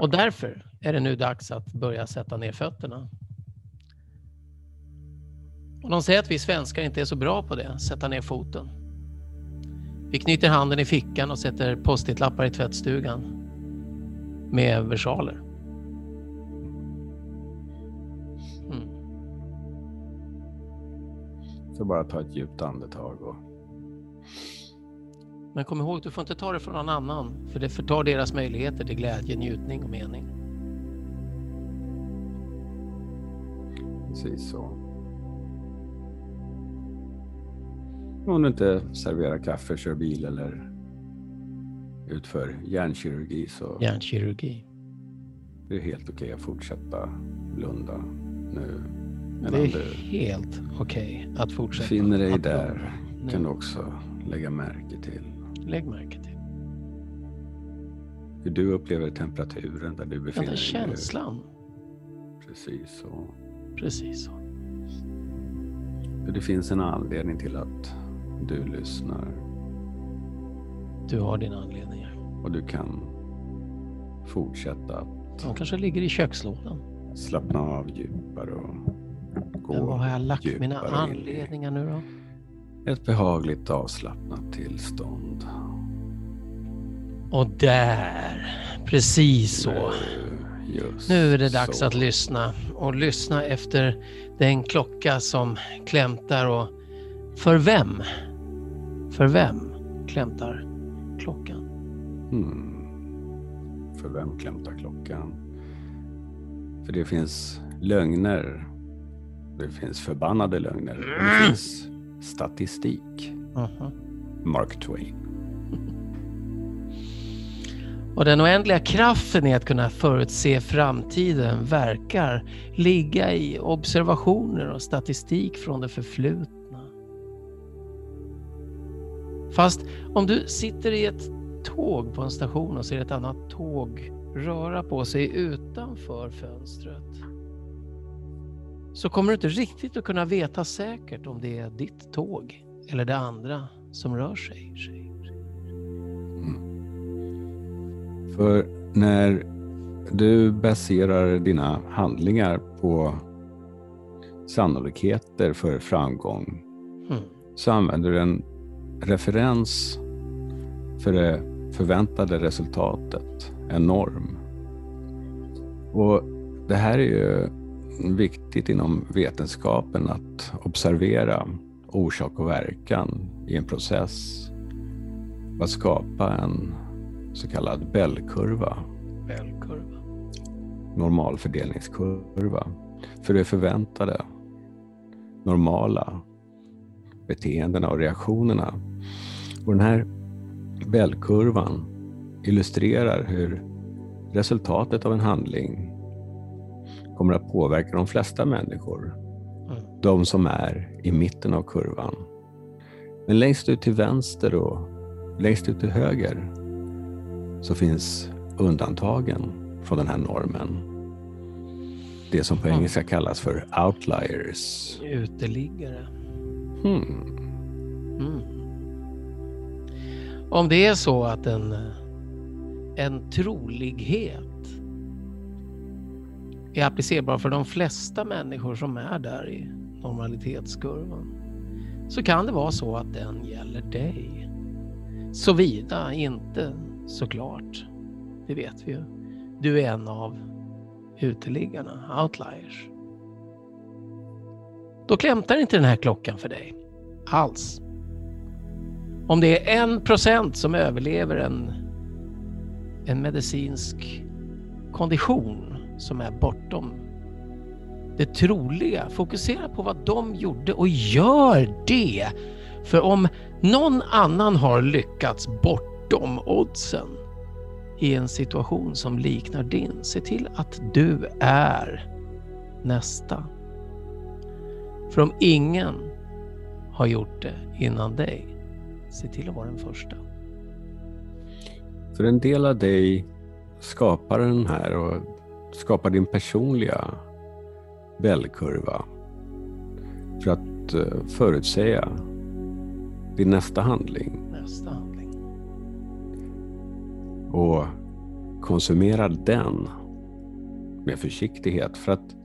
Och därför är det nu dags att börja sätta ner fötterna. Och de säger att vi svenskar inte är så bra på det, sätta ner foten. Vi knyter handen i fickan och sätter post-it-lappar i tvättstugan med versaler. Mm. Så bara ta ett djupt andetag och Men kom ihåg, du får inte ta det från någon annan, för det förtar deras möjligheter till glädje, njutning och mening. precis så. Om du inte serverar kaffe, kör bil eller utför hjärnkirurgi så Hjärnkirurgi. är det helt okej att fortsätta blunda nu. Det Medan är du helt okej att fortsätta. befinner dig där nu. kan du också lägga märke till Lägg märke till hur du upplever temperaturen där du den befinner där dig. känslan. Precis så. Precis så. För det finns en anledning till att du lyssnar Du har dina anledningar. och du kan fortsätta De kanske ligger i kökslådan. slappna av djupare och gå Men var har jag lagt mina djupare anledningar nu då? Ett behagligt avslappnat tillstånd. Och där, precis så. Just Nu är det dags så. att lyssna och lyssna efter den klocka som klämtar och för vem? För vem klämtar klockan? Hmm. För vem klämtar klockan? För det finns lögner. Det finns förbannade lögner. Det finns statistik. Mhm. Mark Twain. Och den oändliga kraften i att kunna förutse framtiden verkar ligga i observationer och statistik från det förflutna. Fast om du sitter i ett tåg på en station och ser ett annat tåg röra på sig utanför fönstret så kommer du inte riktigt att kunna veta säkert om det är ditt tåg eller det andra som rör sig. För när du baserar dina handlingar på sannolikheter för framgång Mm. så använder du en referens för det förväntade resultatet, en norm. Och det här är ju viktigt inom vetenskapen att observera orsak och verkan i en process och att skapa en så kallad Bellkurva, Bellkurva. normalfördelningskurva, för det förväntade, normala beteendena och reaktionerna. Och den här Bellkurvan illustrerar hur resultatet av en handling kommer att påverka de flesta människor, Mm. de som är i mitten av kurvan. Men längst ut till vänster och längst ut till höger så finns undantagen från den här normen. Det som på Mm. engelska kallas för outliers. Uteliggare. Hmm. Mm. Om det är så att en, en trolighet är applicerbar för de flesta människor som är där i normalitetskurvan så kan det vara så att den gäller dig. Såvida inte såklart, det vet vi ju, du är en av uteliggarna, outliers. Då klämtar inte den här klockan för dig alls. Om det är en procent som överlever en, en medicinsk kondition som är bortom det troliga, fokusera på vad de gjorde och gör det. För om någon annan har lyckats bortom oddsen i en situation som liknar din, se till att du är nästa. För om ingen har gjort det innan dig, se till att vara den första. För en del av dig skapar den här och skapar din personliga Bellkurva för att eh, förutsäga din nästa handling Nästa handling. och konsumera den med försiktighet för att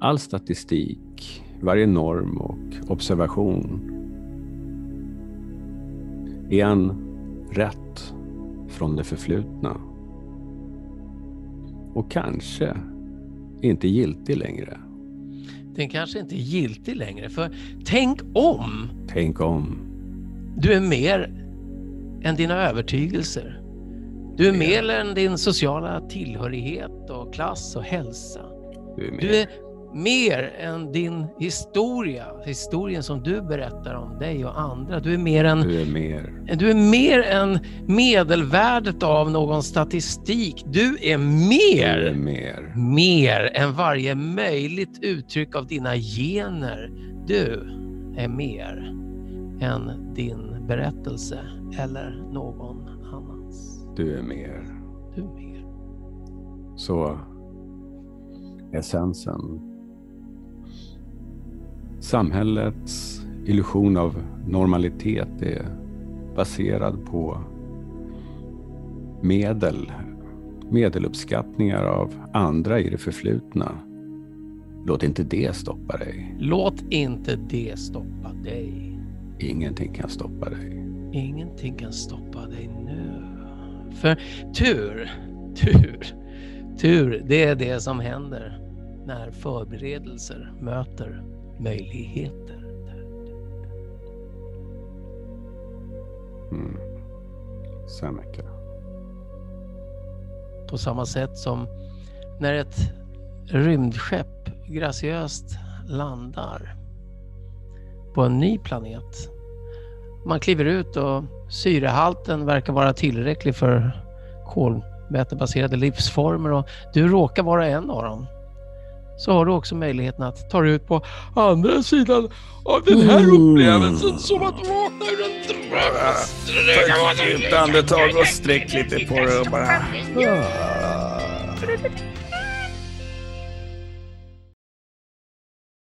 all statistik, varje norm och observation är en rätt från det förflutna. Och kanske inte giltig längre. Den kanske inte är giltig längre, för tänk om! Tänk om. Du är mer än dina övertygelser. Du är mer än din sociala tillhörighet och klass och hälsa. Du är mer. Du är mer än din historia, historien som du berättar om dig och andra. Du är mer än, Du är mer. du är mer än medelvärdet av någon statistik. Du är Du är mer, mer. mer än varje möjligt uttryck av dina gener. Du är mer än din berättelse eller någon annans. Du är mer. Du är mer. Så essensen. Samhällets illusion av normalitet är baserad på medel, medeluppskattningar av andra i det förflutna. Låt inte det stoppa dig. Låt inte det stoppa dig. Ingenting kan stoppa dig. Ingenting kan stoppa dig nu. För tur, tur, tur, det är det som händer när förberedelser möter möjligheter. Mm. Seneca. På samma sätt som när ett rymdskepp graciöst landar på en ny planet. Man kliver ut och syrehalten verkar vara tillräcklig för kolvätebaserade livsformer och du råkar vara en av dem. Så har du också möjligheten att ta dig ut på andra sidan av den här upplevelsen som att vakna ur en dröm. Ta ett djupt andetag och sträck lite på dig och bara...